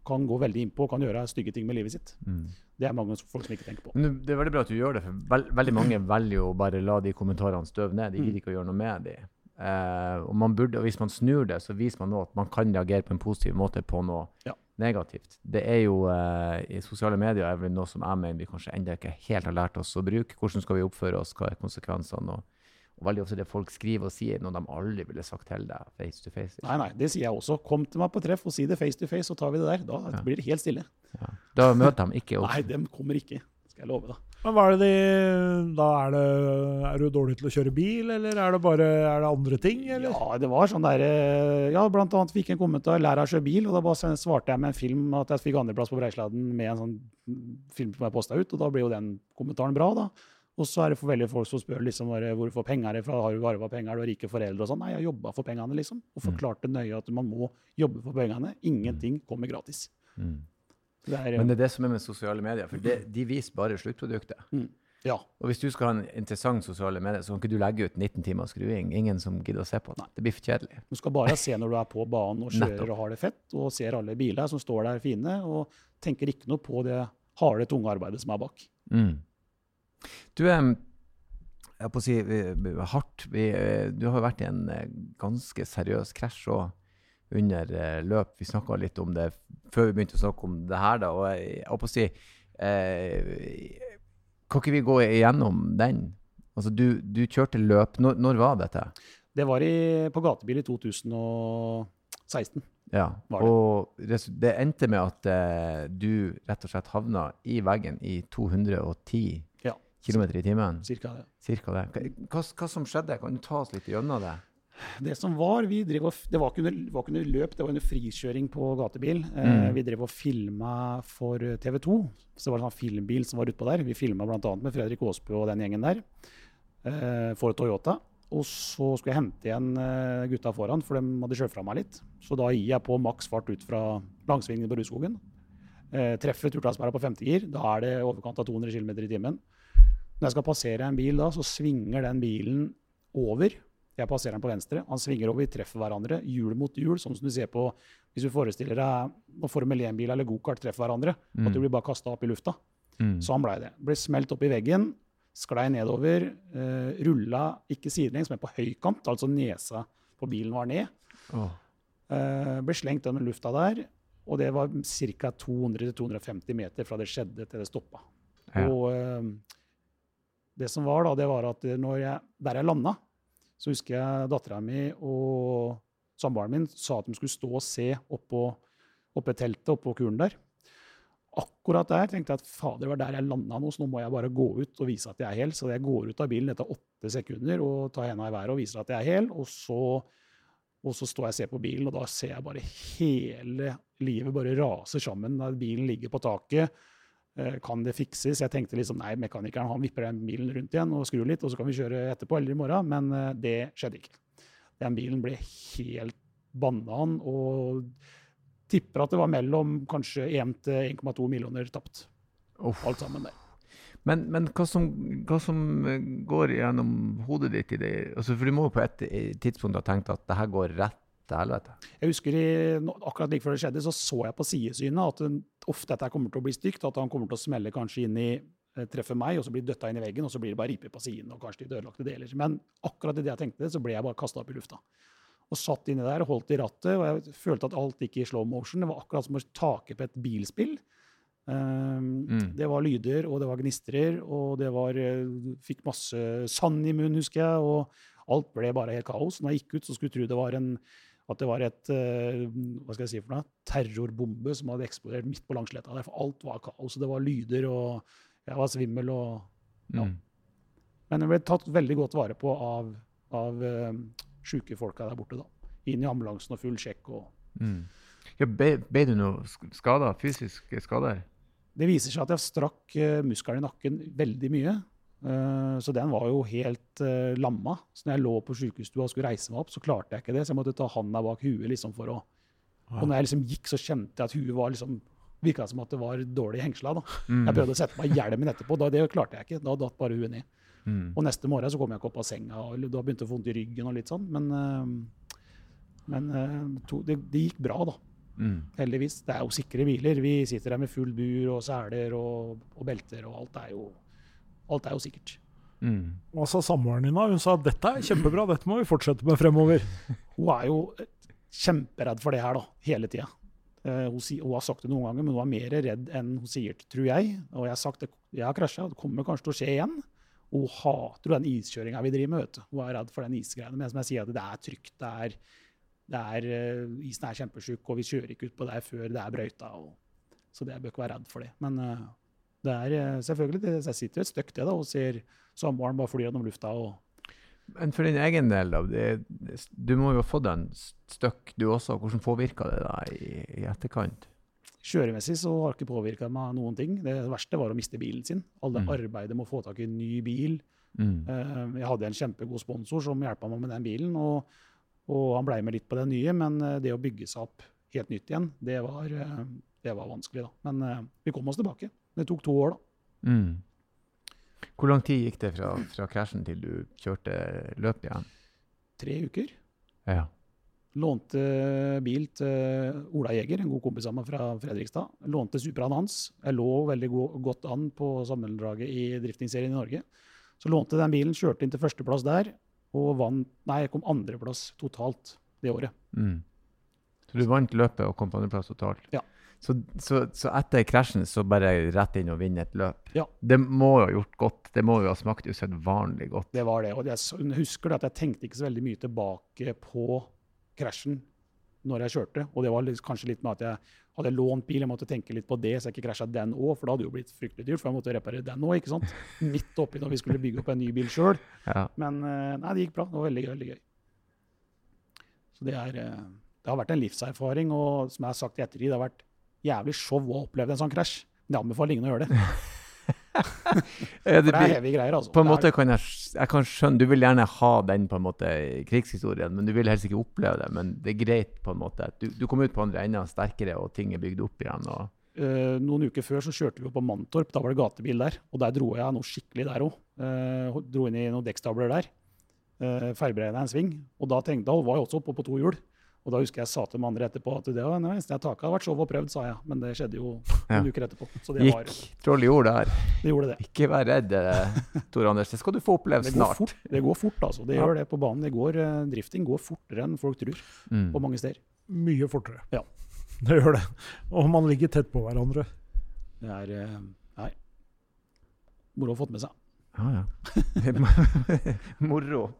kan gå veldig innpå og kan gjøre stygge ting med livet sitt. Mm. Det er mange folk som ikke tenker på. Men det er veldig bra at du gjør det, for veld, veldig mange velger jo bare la de kommentarene støve ned. De Mm. gidder ikke å gjøre noe med de. Eh, og, man burde, og hvis man snur det, så viser man nå at man kan reagere på en positiv måte på noe Ja. Negativt. Det er jo eh, I sosiale medier er vel noe som jeg mener vi kanskje ennå ikke helt har lært oss å bruke. Hvordan skal vi oppføre oss, hva er konsekvensene? Og, og veldig ofte det folk skriver og sier, noe de aldri ville sagt til deg face to face. Nei, nei, det sier jeg også. Kom til meg på treff og si det face to face, så tar vi det der. Da blir det helt stille. Ja. Da møter de ikke opp. Nei, de kommer ikke. Skal jeg love deg. Men hva er det de, da er, det, er du dårlig til å kjøre bil, eller er det bare er det andre ting? Eller? Ja, det var sånn der eh, Ja, blant annet fikk en kommentar 'lær deg å kjøre bil', og da bare svarte jeg med en film at jeg fikk andreplass på Breisladden med en sånn film som jeg posta ut, og da blir jo den kommentaren bra, da. Og så er det for veldig folk som spør liksom bare, hvor du får penger fra, har du arva penger, du har rike foreldre og sånn. Nei, jeg har jobba for pengene, liksom. Og forklarte nøye at man må jobbe for pengene. Ingenting kommer gratis. Mm. Det er, Men det er det som er med sosiale medier, for det, de viser bare sluttproduktet. ja, Og hvis du skal ha en interessant sosiale medier, så kan ikke du legge ut 19 timer skruing. Ingen som gidder å se på det. Det blir for kjedelig. Du skal bare se når du er på banen og kjører og har det fett, og ser alle biler som står der fine, og tenker ikke noe på det harde, tunge arbeidet som er bak. Mm. Du jeg på å si hardt. Eh, du har jo vært i en eh, ganske seriøs krasj òg under eh, løp. Vi snakka litt om det før vi begynte å snakke om det her, da. Og jeg, holdt på å si eh, Kan ikke vi gå igjennom den? Altså, du, du kjørte løp. Når, når var dette? Det var i, på gatebil i 2016. Ja, det. og det endte med at eh, du rett og slett havna i veggen i 210 Ja. km i timen. Cirka det. Cirka det. Hva, hva som skjedde? Kan du ta oss litt gjennom det? Det som var, vi drev og, det var ikke, under, var ikke under løp, det var under frikjøring på gatebil. Eh, Mm. vi drev og filma for TV 2. Så det var en sånn filmbil som var utpå der. Vi filma bl.a. med Fredrik Aasbø og den gjengen der eh, for Toyota. Og så skulle jeg hente igjen eh, gutta foran, for de hadde kjørt fra meg litt. Så da gir jeg på maks fart ut fra langsvingen på Rudskogen. Eh, treffer turtranspæra på femte gir. Da er det i overkant av 200 km i timen. Når jeg skal passere en bil da, så svinger den bilen over. Jeg passerer den på venstre. Han svinger over, vi treffer hverandre, hjul mot hjul, sånn som du ser på hvis du forestiller deg når Formel 1-bil eller gokart treffer hverandre. At du blir bare kasta opp i lufta. Mm. Sånn blei det. Ble smelt opp i veggen, sklei nedover, Uh, rulla ikke sidelengs, men på høykant, altså nesa på bilen var ned. Oh. Uh, ble slengt gjennom lufta der, og det var ca. 200-250 meter fra det skjedde til det stoppa. Ja. Og uh, det som var, da, det var at når jeg, der jeg landa, så husker jeg dattera mi og samboeren min sa at de skulle stå og se oppå, oppe i teltet oppå kuren der. Akkurat der tenkte jeg at fader, det var der jeg landa nå, så nå må jeg bare gå ut og vise at jeg er hel. Så jeg går ut av bilen etter åtte sekunder og tar henda i været og viser at jeg er hel. Og så, og så står jeg og ser på bilen, og da ser jeg bare hele livet bare raser sammen. Bilen ligger på taket. Eh, Kan det fikses? Jeg tenkte liksom nei, mekanikeren han vipper den bilen rundt igjen og skrur litt, og så kan vi kjøre etterpå eller i morgen. Men eh, det skjedde ikke. Den bilen ble helt banan, og tipper at det var mellom kanskje 1 til 1,2 millioner tapt. Uff. Alt sammen der. Men, men hva, som, hva som eh, går gjennom hodet ditt i det altså, For du må jo på et tidspunkt ha tenkt at det her går rett til helvete. Jeg husker i, akkurat like før det skjedde, så så jeg på sidesynet at ofte dette kommer til å bli stygt, at han kommer til å smelle kanskje inn i eh, treffer meg, og så blir det døtta inn i veggen, og så blir det bare riper på siden og kanskje litt ødelagte deler. Men akkurat idet jeg tenkte det, så ble jeg bare kasta opp i lufta. Og satt inni der og holdt i rattet, og jeg følte at alt gikk i slow motion. Det var akkurat som å take på et bilspill. Um, Mm. Det var lyder, og det var gnistrer, og det var eh, Fikk masse sand i munnen, husker jeg, og alt ble bare helt kaos. Når jeg gikk ut, så skulle jeg tro det var en at det var et eh, hva skal jeg si for noe, terrorbombe som hadde eksplodert midt på Langsletta. der, For alt var kaos. Det var lyder, og jeg var svimmel. og Ja. Mm. Men jeg ble tatt veldig godt vare på av, av uh, sjuke folka der borte. da. Inn i ambulansen og full sjekk. og Mm. Ja, ble, ble du noe sk- skader? Fysiske skader? Det viser seg at jeg strakk uh, muskelen i nakken veldig mye. Eh, så den var jo helt uh, lamma. Så når jeg lå på sjukehusstua og skulle reise meg opp, så klarte jeg ikke det. Så jeg måtte ta handa bak huet liksom for å Og når jeg liksom gikk, så kjente jeg at huet var liksom Virka som at det var dårlig hengsla. da. Mm. Jeg prøvde å sette meg hjelmen etterpå, da, det klarte jeg ikke. Da datt bare huet ned. Mm. Og neste morgen så kom jeg ikke opp av senga, og da begynte jeg å få vondt i ryggen og litt sånn. Men, eh, men eh, to, det, det gikk bra, da. Mm. Heldigvis. Det er jo sikre biler. Vi sitter her med full bur og seler og, og belter, og alt er jo, alt er jo sikkert. Mm. Hva sa samboeren din da? Hun sa at dette er kjempebra, dette må vi fortsette med fremover. Hun er jo eh, kjemperedd for det her, da, hele tida. hun, hun har sagt det noen ganger, men hun er mer redd enn hun sier, tror jeg. Og jeg har sagt det, jeg har krasja, det kommer kanskje til å skje igjen. Hun hater den iskjøringa vi driver med. vet du. Hun er redd for den isgreiene. Men som jeg sier, at det er trygt. det er, det er, eh, Isen er kjempesjuk, og vi kjører ikke ut på det før det er brøyta. Og, så det, jeg bør ikke være redd for det. Men eh, det er eh, selvfølgelig det, Jeg sitter et støkk det da, og ser samboeren bare fly gjennom lufta. og Men for din egen del, da. Det, du må jo ha fått en støkk, du også. Hvordan påvirka det deg i, i etterkant? Kjøremessig så har det ikke påvirka meg noen ting. Det verste var å miste bilen sin. Alle Mm. arbeidet med å få tak i en ny bil. Mm. Eh, Jeg hadde en kjempegod sponsor som hjelpa meg med den bilen, og, og han blei med litt på den nye, men eh, det å bygge seg opp helt nytt igjen, det var, det var vanskelig, da. Men vi kom oss tilbake. Det tok to år, da. Mm. Hvor lang tid gikk det fra, fra krasjen til du kjørte løp igjen? Tre uker. Ja. Lånte bil til Ola Jæger, en god kompis av meg fra Fredrikstad. Lånte Superaen hans. Jeg lå veldig go godt an på sammendraget i driftingserien i Norge. Så lånte den bilen, kjørte inn til førsteplass der, og vant Nei, jeg kom andreplass totalt det året. Mm. Så du vant løpet og kom på andreplass totalt? Ja. Så, så, så etter krasjen så bare rett inn og vinne et løp? Ja. Det må jo ha gjort godt. Det må jo ha smakt usedvanlig godt. Det var det. Og jeg husker at jeg tenkte ikke så veldig mye tilbake på krasjen når jeg kjørte. Og det var kanskje litt med at jeg hadde lånt bil, jeg måtte tenke litt på det, så jeg ikke krasja den òg, for da hadde det jo blitt fryktelig dyrt, for jeg måtte reparere den òg, ikke sant. Midt oppi når vi skulle bygge opp en ny bil sjøl. Ja. Men eh, nei, det gikk bra. Det var veldig, veldig gøy. Så det, er, eh, det har vært en livserfaring, og som jeg har sagt i ettertid, det har vært jævlig show å oppleve en sånn krasj. Det anbefaler ingen å gjøre det. For det det er heavy greier, altså. på en måte kan jeg, jeg kan skjønne Du vil gjerne ha den på en måte krigshistorien, men du vil helst ikke oppleve det. Men det er greit, på en måte. Du, du kommer ut på andre enden sterkere, og ting er bygd opp igjen. Og, Uh, noen uker før så kjørte vi opp på Mantorp, da var det gatebil der. Og der dro jeg noe skikkelig der òg. dro inn i noen dekkstabler der. Uh, Feilberegna en sving. Og da tenkte jeg, var jeg også oppe på to hjul. Og da husker jeg sa til de andre etterpå at det var det eneste jeg taket hadde vært sov og prøvd, sa jeg. Men det skjedde jo Ja. noen uker etterpå. Så det, var, gikk troll i jord der. det gjorde det. Ikke vær redd, eh, Tor Anders. Det skal du få oppleve Det snart. fort, det går fort altså. Det Ja. gjør det på banen. Det går, eh, drifting går fortere enn folk tror Mm. på mange steder. Mye fortere. Ja. Det gjør det. Og man ligger tett på hverandre. Det er eh, Nei. Moro å få fått med seg. Ja, ja. Moro.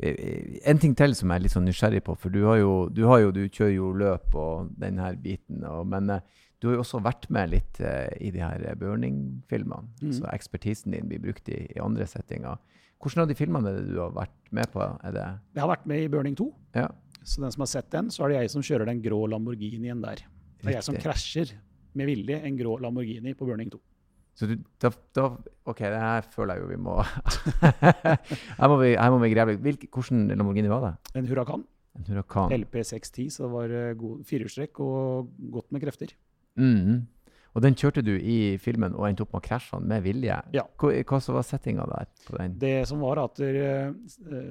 Eh, En ting til som jeg er litt sånn nysgjerrig på, for du har jo, du, har jo, du kjører jo løp og den her biten, og, men eh, du har jo også vært med litt eh, i de her burning-filmene. Mm. Så ekspertisen din blir brukt i, i andre settinger. Hvordan av de filmene er det du har vært med på? Det, Jeg har vært med i Burning 2. ja, Så den som har sett den, så er det jeg som kjører den grå Lamborghinien der. Det er jeg som krasjer med vilje en grå Lamborghini på Burning 2. så du, da, da, OK, det her føler jeg jo vi må Her må vi, her må vi grave litt. Hvilken Lamborghini var det? En Hurrakan. En Huracan? LP610, så det var eh, firehjulstrekk og godt med krefter. Mhm. Og den kjørte du i filmen og endte opp med å krasje med vilje. Ja. Hva, hva var settinga der på den? Det som var at eh,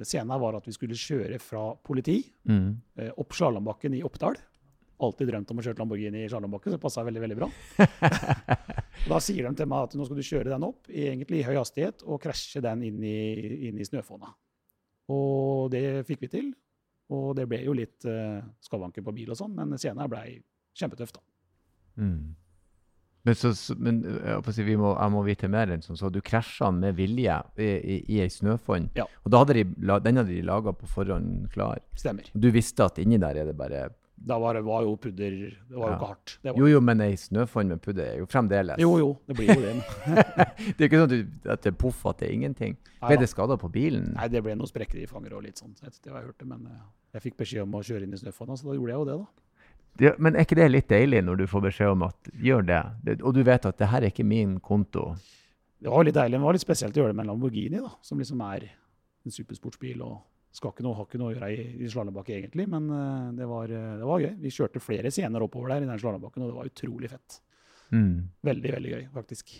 Scenen var at vi skulle kjøre fra politi mm. eh, opp Slalåmbakken i Oppdal. Alltid drømt om å kjøre Lamborghini i Slalåmbakken, så det passa veldig veldig bra. Da sier de til meg at nå skal du kjøre den opp egentlig i høy hastighet og krasje den inn i, inn i snøfonna. Og det fikk vi til. Og det ble jo litt uh, skavanker på bil og sånn, men senere ble kjempetøft, da. Mm. Men, så, men jeg, si, må, jeg, må, vite mer enn som så. Du krasja med vilje i, i, i ei snøfonn. Ja. Og da hadde de, den hadde de laga på forhånd klar. Stemmer. Og du visste at inni der er det bare Da var, var jo pudder Det var ja. jo ikke hardt. Jo, jo, men ei snøfonn med pudder er jo fremdeles Jo, jo, det blir jo det. det er ikke sånn at, du, at det er poff at det er ingenting. Ble det skada på bilen? Nei, det ble noen sprekker i fanger og litt sånn. Det har jeg hørt, men eh, jeg fikk beskjed om å kjøre inn i snøfonna, så da gjorde jeg jo det, da. Det, men er ikke det litt deilig når du får beskjed om at gjør det, og du vet at det her er ikke min konto? Det var litt deilig, men det var litt spesielt å gjøre det med en Lamborghini, da, som liksom er en supersportsbil og skal ikke noe, har ikke noe å gjøre i, i slalåmbakke egentlig, men uh, det, var, uh, det, var, gøy. Vi kjørte flere scener oppover der i den slalåmbakken, og det var utrolig fett. Mm. Veldig, veldig gøy, faktisk.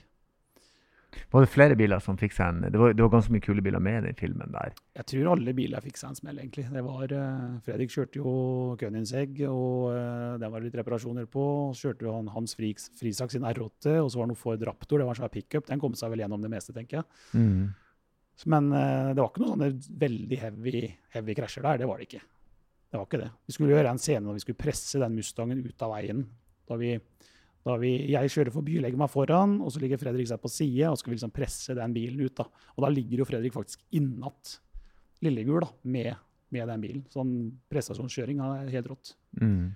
Var det flere biler som fikk seg en det var, det var, ganske mye kule biler med i den filmen der. Jeg tror alle biler fikk seg en smell, egentlig. Det var, uh, Fredrik kjørte jo Königsegg, og uh, den var litt reparasjoner på. Så kjørte jo han Hans Frisak sin R8, og så var det noe Ford Raptor. Det var en svær pickup. Den kom seg vel gjennom det meste, tenker jeg. Mm. Men uh, det var ikke noen sånne veldig heavy, heavy krasjer der. Det var det ikke. Det var ikke det. Vi skulle gjøre en scene når vi skulle presse den Mustangen ut av veien. Da vi da vi, jeg kjører forbi, legger meg foran, og så ligger Fredrik seg på side og skal vi liksom presse den bilen ut. da. Og da ligger jo Fredrik faktisk innatt Lillegul da, med, med, den bilen. Sånn prestasjonskjøring er helt rått. Mm.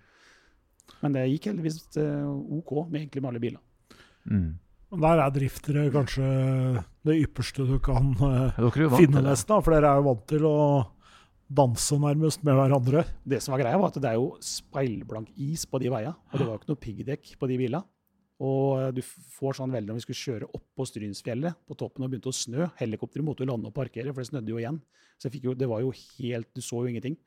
Men det gikk heldigvis uh, OK med egentlig med alle biler. Mm. Der er driftere kanskje det ypperste du kan uh, finne, nesten. For dere er jo vant til å danse nærmest med hverandre. Det som var greia var at Det er jo speilblank is på de veiene, og det var jo ikke noe piggdekk på de bilene. Og eh, du får sånn veldig når vi skulle kjøre opp på Strynsfjellet på toppen og begynte å snø. Helikopteret måtte jo lande og parkere, for det snødde jo igjen. Så jo, det var jo helt, Du så jo ingenting.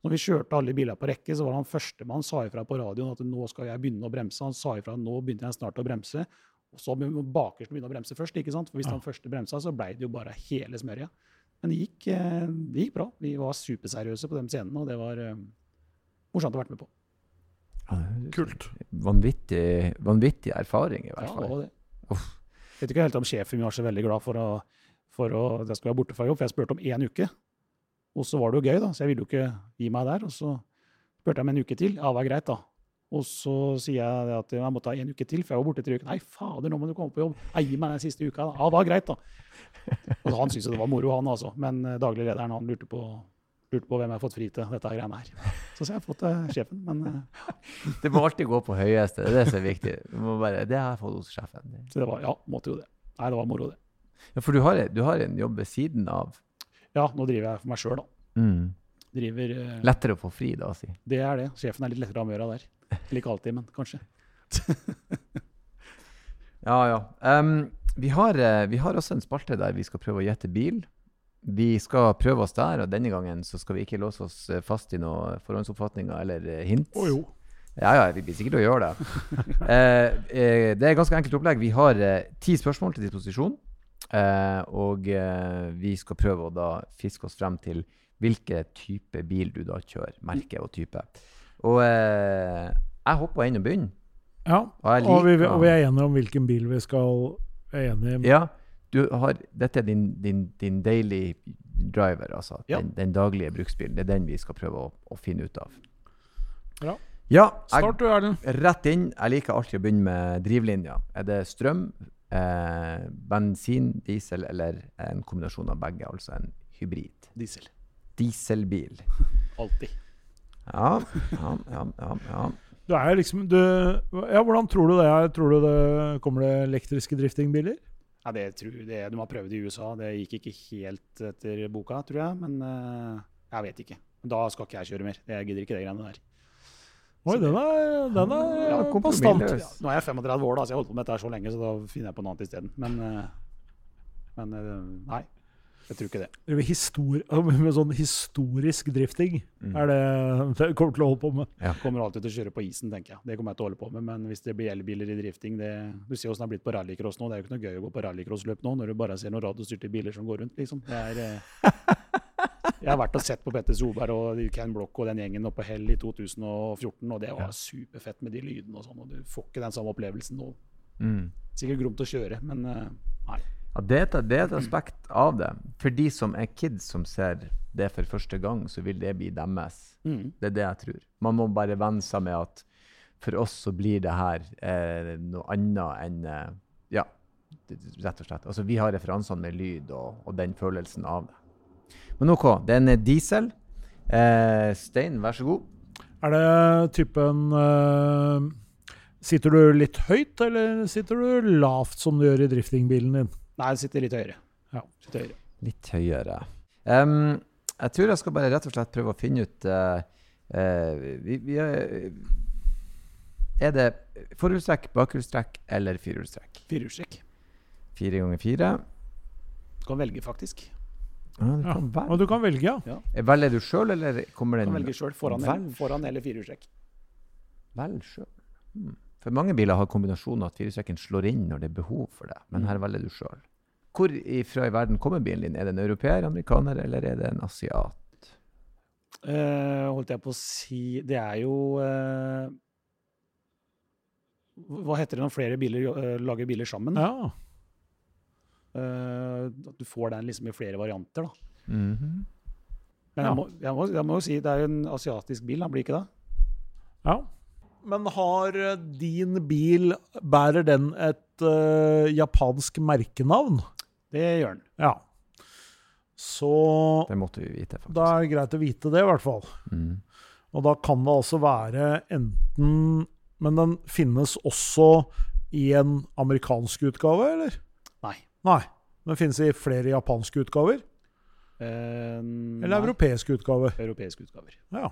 Når vi kjørte alle biler på rekke, så var han førstemann sa ifra på radioen at nå skal jeg begynne å bremse. Han sa ifra nå begynner jeg snart å bremse. Og så bakerst begynne å bremse først. ikke sant? For Hvis han første bremsa, så ble det jo bare hele smørja. Men det gikk, eh, det gikk, bra. Vi var superseriøse på de scenene, og det var uh, morsomt å være med på. Kult. Vanvittig, vanvittig erfaring, i hvert fall. Ja, det. Uff. Jeg vet ikke helt om sjefen min var så veldig glad for, å, for å, at jeg skulle være borte fra jobb, for jeg spurte om én uke. Og så var det jo gøy, da, så jeg ville jo ikke gi meg der. Og så spurte jeg om en uke til. Ja, det var greit, da. Og så sier jeg at jeg måtte ha en uke til, for jeg var borte tre uker. Nei, fader, nå må du komme på jobb. Gir meg den siste uka. Da. Ja, det var greit, da. Og han syntes det var moro, han altså. Men uh, daglig lederen han lurte på, lurte på, hvem jeg har fått fri til dette greiene her. Så, så jeg har fått uh, sjefen, men uh, Det må alltid gå på høyeste. Det er det som er viktig. Bare, det har jeg fått hos sjefen. Så det var, ja, måtte jo det. Nei, det var moro, det. Ja, For du har, du har en jobb ved siden av? Ja, nå driver jeg for meg sjøl, da. Mm. Driver, lettere å få fri da, si? Det er det. Sjefen er litt lettere å ha med å gjøre der. Eller ikke alltid, men kanskje. ja, ja. Um, vi, har, uh, vi, har, også en spalte der vi skal prøve å gjette bil. Vi skal prøve oss der, og denne gangen så skal vi ikke låse oss eh, fast i noen forhåndsoppfatninger eller uh, hint. Oh, jo. Ja, ja, vi blir sikkert å gjøre det. uh, det er et ganske enkelt opplegg. Vi har ti spørsmål til disposisjon. og vi skal prøve å da fiske oss frem til hvilken type bil du da kjører. Merke og type. Og eh, jeg hopper inn og begynte. Ja, og, og, vi, og, vi, er enige om hvilken bil vi skal er enige Ja, har, dette er din, din, din, daily driver, altså. Ja. Den, den, daglige bruksbilen. Det er den vi skal prøve å, å finne ut av. Ja. ja Start du, Erlend. Rett inn. Jeg liker alltid å begynne med drivlinja. Er det strøm, eh, bensin, diesel eller en kombinasjon av begge? Altså en hybrid. Diesel. Dieselbil. Alltid. Ja, ja, ja. ja, ja. Du er liksom du, Ja, hvordan tror du det er? Tror du det kommer det elektriske driftingbiler? Ja, det tror det, De har prøvd i USA. Det gikk ikke helt etter boka, tror jeg. Men uh, jeg vet ikke. Da skal ikke jeg kjøre mer. Jeg gidder ikke de greiene der. Oi, den er, den er ja, bastant. Ja, nå er jeg 35 år, da, så jeg holdt på med dette så lenge, så da finner jeg på noe annet isteden. Men, uh, men uh, nei. Jeg tror ikke det. Histori med sånn historisk drifting mm. er det jeg kommer til å holde på med. Ja. Kommer alltid til å kjøre på isen, tenker jeg. Det kommer jeg til å holde på med. Men hvis det blir elbiler i drifting det, Du ser åssen det har blitt på rallycross nå. Det er jo ikke noe gøy å gå på rallycrossløp nå når du bare ser noen radiostyrte biler som går rundt, liksom. Det er, eh, jeg har vært og sett på Petter Solberg og Ken Block og den gjengen oppe på Hell i 2014, og det var superfett med de lydene og sånn. Og du får ikke den samme opplevelsen nå Mm. Sikkert gromt å kjøre, men eh, nei. Ja, det, er et, det er et aspekt av det. For de som er kids som ser det for første gang, så vil det bli deres. Mm. Det er det jeg tror. Man må bare venne seg med at for oss så blir det her eh, noe annet enn eh, Ja, rett og slett. Altså, vi har referansene med lyd og, og den følelsen av det. Men OK. Det er en diesel. Eh, Stein, vær så god. Er det typen eh, Sitter du litt høyt, eller sitter du lavt, som du gjør i driftingbilen din? Nei, det sitter litt høyere. Ja. Sitter høyere. Litt høyere. Um, jeg tror jeg skal bare rett og slett prøve å finne ut uh, uh, vi, vi er, er det forhjulstrekk, bakhjulstrekk eller firehjulstrekk? Firehjulstrekk. Fire ganger fire. Du kan velge, faktisk. Ja, du Ja. kan velge. Og du kan velge, ja. ja. Velger du sjøl, eller kommer Du kan velge sjøl. Foran, Vel. eller- foran eller firehjulstrekk. Velg sjøl. Hmm. For mange biler har kombinasjonen at firehjulstrekken slår inn når det er behov for det, men Mm. her velger du sjøl. Hvor ifra i verden kommer bilen din? Er det en europeer, amerikaner eller er det en asiat? Eh, holdt jeg på å si Det er jo eh, Hva heter det når flere biler eh, lager biler sammen? ja. Eh, du får den liksom i flere varianter, da. Mhm. Men Ja. jeg, må, jeg, må, jeg må jo si det er jo en asiatisk bil, da, blir ikke det? ja. Men har din bil Bærer den et japansk merkenavn? Det gjør den. Ja. Så Det måtte vi vite, faktisk. da er det greit å vite det, i hvert fall. Mm. Og da kan det altså være enten Men den finnes også i en amerikansk utgave, eller? Nei. Nei. Den finnes i flere japanske utgaver? Eh, Eller europeiske utgaver? Europeiske utgaver. Ja.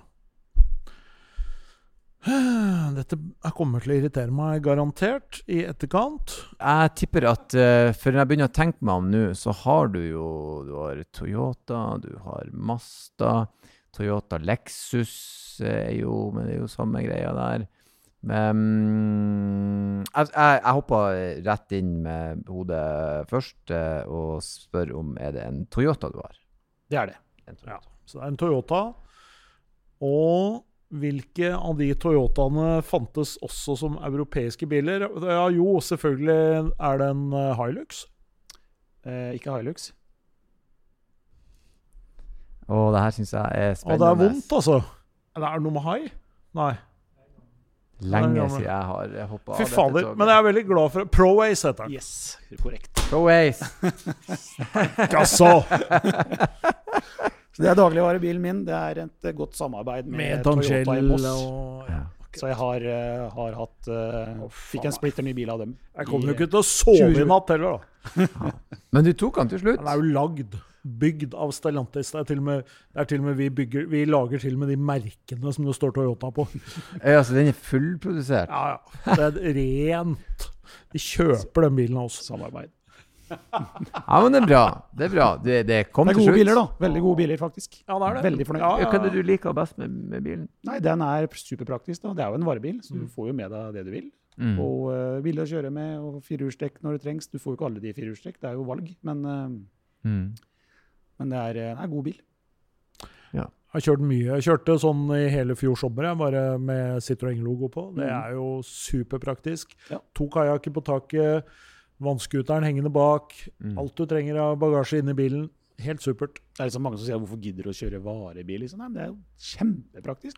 Dette kommer til å irritere meg garantert i etterkant. Jeg tipper at uh, for når jeg begynner å tenke meg om nå, så har du jo du har Toyota, du har Masta. Toyota Lexus er jo Men det er jo samme greia der. Men jeg, jeg, jeg hopper rett inn med hodet først eh, og spør om er det en Toyota du har. Det er det. En Toyota. Så det er en Toyota. Og hvilke av de Toyotaene fantes også som europeiske biler? Ja, jo, selvfølgelig er det en eh, Hilux. Eh, ikke Hilux. Å, det her syns jeg er spennende. Å, det er vondt, altså. Er det noe med hai? Nei. Lenge siden jeg har hoppa Fy fader. Men jeg er veldig glad for ProAce heter den. Yes, korrekt. Go Ace! Altså! Så det er dagligvarebilen min. Det er et eh, godt samarbeid med, Med Toyota i Moss. og ja. Så jeg har, uh, har hatt uh, oh, Fikk en splitter ny bil av dem. Jeg kommer jo ikke til å sove i natt heller, da. Men du tok han til slutt. Den er jo lagd, bygd av Stellantis. Det er til og med, det er til og med vi, bygger, vi lager til og med de merkene som det står Toyota på. Ja, Så den er fullprodusert. Ja, ja. Det er rent. De kjøper den bilen av oss. Samarbeid. Ja, men det er bra. Det er bra. Det, det kom Det er til gode slutt. biler, da. Veldig gode biler, faktisk. Ja, det er det. Veldig fornøyd. Ja, Ja, ja, Hva er det du liker best med, med bilen? Nei, den er superpraktisk. da. Det er jo en varebil, så du Mm. får jo med deg det du vil. Mm. Og uh, billig å kjøre med, og firehjulstrekk når det trengs. Du får jo ikke alle de firehjulstrekk, det er jo valg. Men, uh, Mm. men det er, en er god bil. Jeg har kjørt mye. Jeg kjørte sånn i hele fjor sommer, bare med Citroën-logo på. Det Mhm. er jo superpraktisk. Ja. To kajakker på taket, vannskuteren hengende bak. Mm. Alt du trenger av bagasje inni bilen. Helt supert. Det er liksom mange som sier 'hvorfor gidder du å kjøre varebil?' Liksom. Nei, men det er jo kjempepraktisk.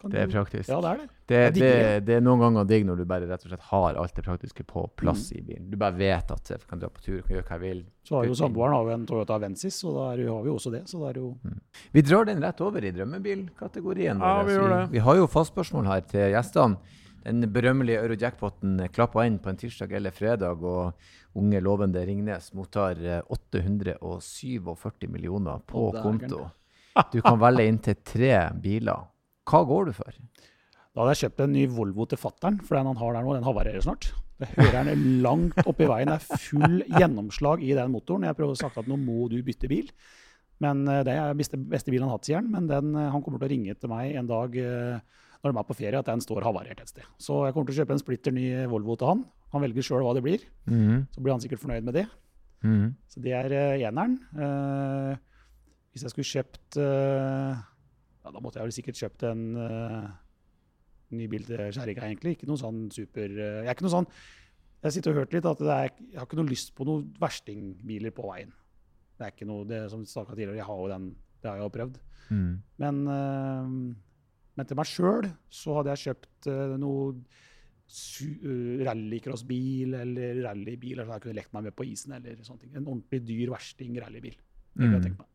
Kan Det er du- praktisk. Ja, det er det. Det, er det, det er noen ganger digg når du bare rett og slett har alt det praktiske på plass Mm. i bilen. Du bare vet at jeg kan dra på tur, kan gjøre hva jeg vil. Så har jo samboeren har jo en Toyota Avensis, og da jo- har vi jo også det. Så det er jo Vi drar den rett over i drømmebilkategorien. Ja, vi gjør det. vi har jo fastspørsmål her til gjestene. Den berømmelige Eurojackpoten klappa inn på en tirsdag eller fredag, og unge, lovende Ringnes mottar eh, 847 millioner på konto. Du kan velge inntil tre biler. Hva går du for? Da hadde jeg kjøpt en ny Volvo til fattern, for den han har der nå, den havarerer snart. Jeg hører den langt oppi veien. Det er full gjennomslag i den motoren. Jeg prøver å sagt at nå må du bytte bil. Men eh, Det er beste, beste bilen han har hatt, sier han. Men den, eh, han kommer til å ringe til meg en dag eh, når de er på ferie, at den står havarert et sted. Så jeg kommer til å kjøpe en splitter ny Volvo til han. Han velger sjøl hva det blir. Mhm. Så blir han sikkert fornøyd med det. Mhm. Så det er eh, eneren. Eh, hvis jeg skulle kjøpt eh, ja, Da måtte jeg vel sikkert kjøpt en eh, ny bil til kjerringa, egentlig. Ikke noe sånn super eh, Jeg er ikke noe sånn Jeg sitter og hørt litt at det er, jeg har ikke noe lyst på noen verstingbiler på veien. Det er ikke noe, det som snakket tidligere, jeg har jo den, det har jeg jo prøvd. Mm. Men, eh, men til meg sjøl så hadde jeg kjøpt uh, noe eh, rallycrossbil eller rallybil, så jeg kunne lekt meg med på isen. eller sånne ting. En ordentlig dyr versting rallybil. Det jeg Mm. tenkt meg.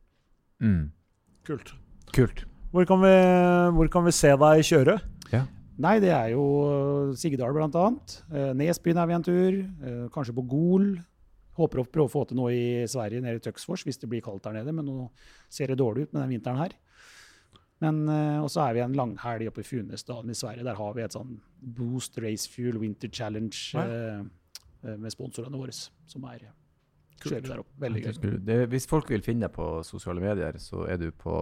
Mm. Kult. Kult. Hvor kan, vi, hvor kan vi se deg kjøre? Ja. Nei, det er jo eh, Sigdal blant annet. Nesbyen er vi en tur. Kanskje på Gol. Håper å prøve å få til noe i Sverige, nede i Tøksfors, hvis det blir kaldt der nede. Men nå ser det dårlig ut med den vinteren her. Men uh, også er vi en langhelg oppe i Funäsdalen i Sverige. Der har vi et sånn Boost Race Fuel Winter Challenge Ja. eh, eh, med sponsorene våre, som er kjører der opp. Veldig gøy. Det, hvis folk vil finne deg på sosiale medier, så er du på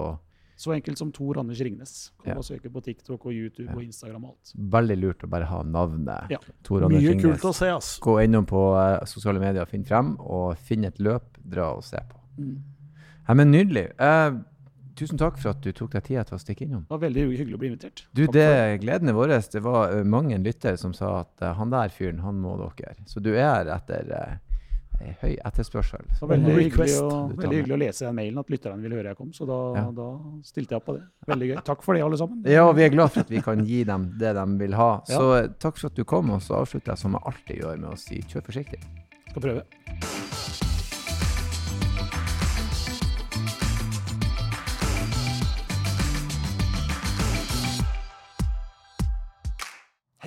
Så enkelt som Tor Anders Ringnes. Kan Ja. søke på TikTok og YouTube Ja. og Instagram og alt. Veldig lurt å bare ha navnet Ja. Tor Anders Mye Ringnes. kult å se, ass. Gå innom på uh, sosiale medier og finn frem, og finn et løp, dra og se på. Mm. Ja, men Nydelig. Eh, tusen takk for at du tok deg tida til å stikke innom. Det var veldig hyggelig å bli invitert. Du, Takk det gleden er vår. Det var eh, mange lyttere som sa at uh, han der fyren, han må dere. Så du er etter eh, høy etterspørsel. Det var veldig, hyggelig, å, veldig hyggelig å lese den mailen at lytterne ville høre jeg kom, så da, Ja. da stilte jeg opp på det. Veldig gøy. Takk for det, alle sammen. Ja, vi er glad for at vi kan gi dem det de vil ha. Ja. Så takk for at du kom, og så avslutter jeg som jeg alltid gjør med å si kjør forsiktig. Skal prøve.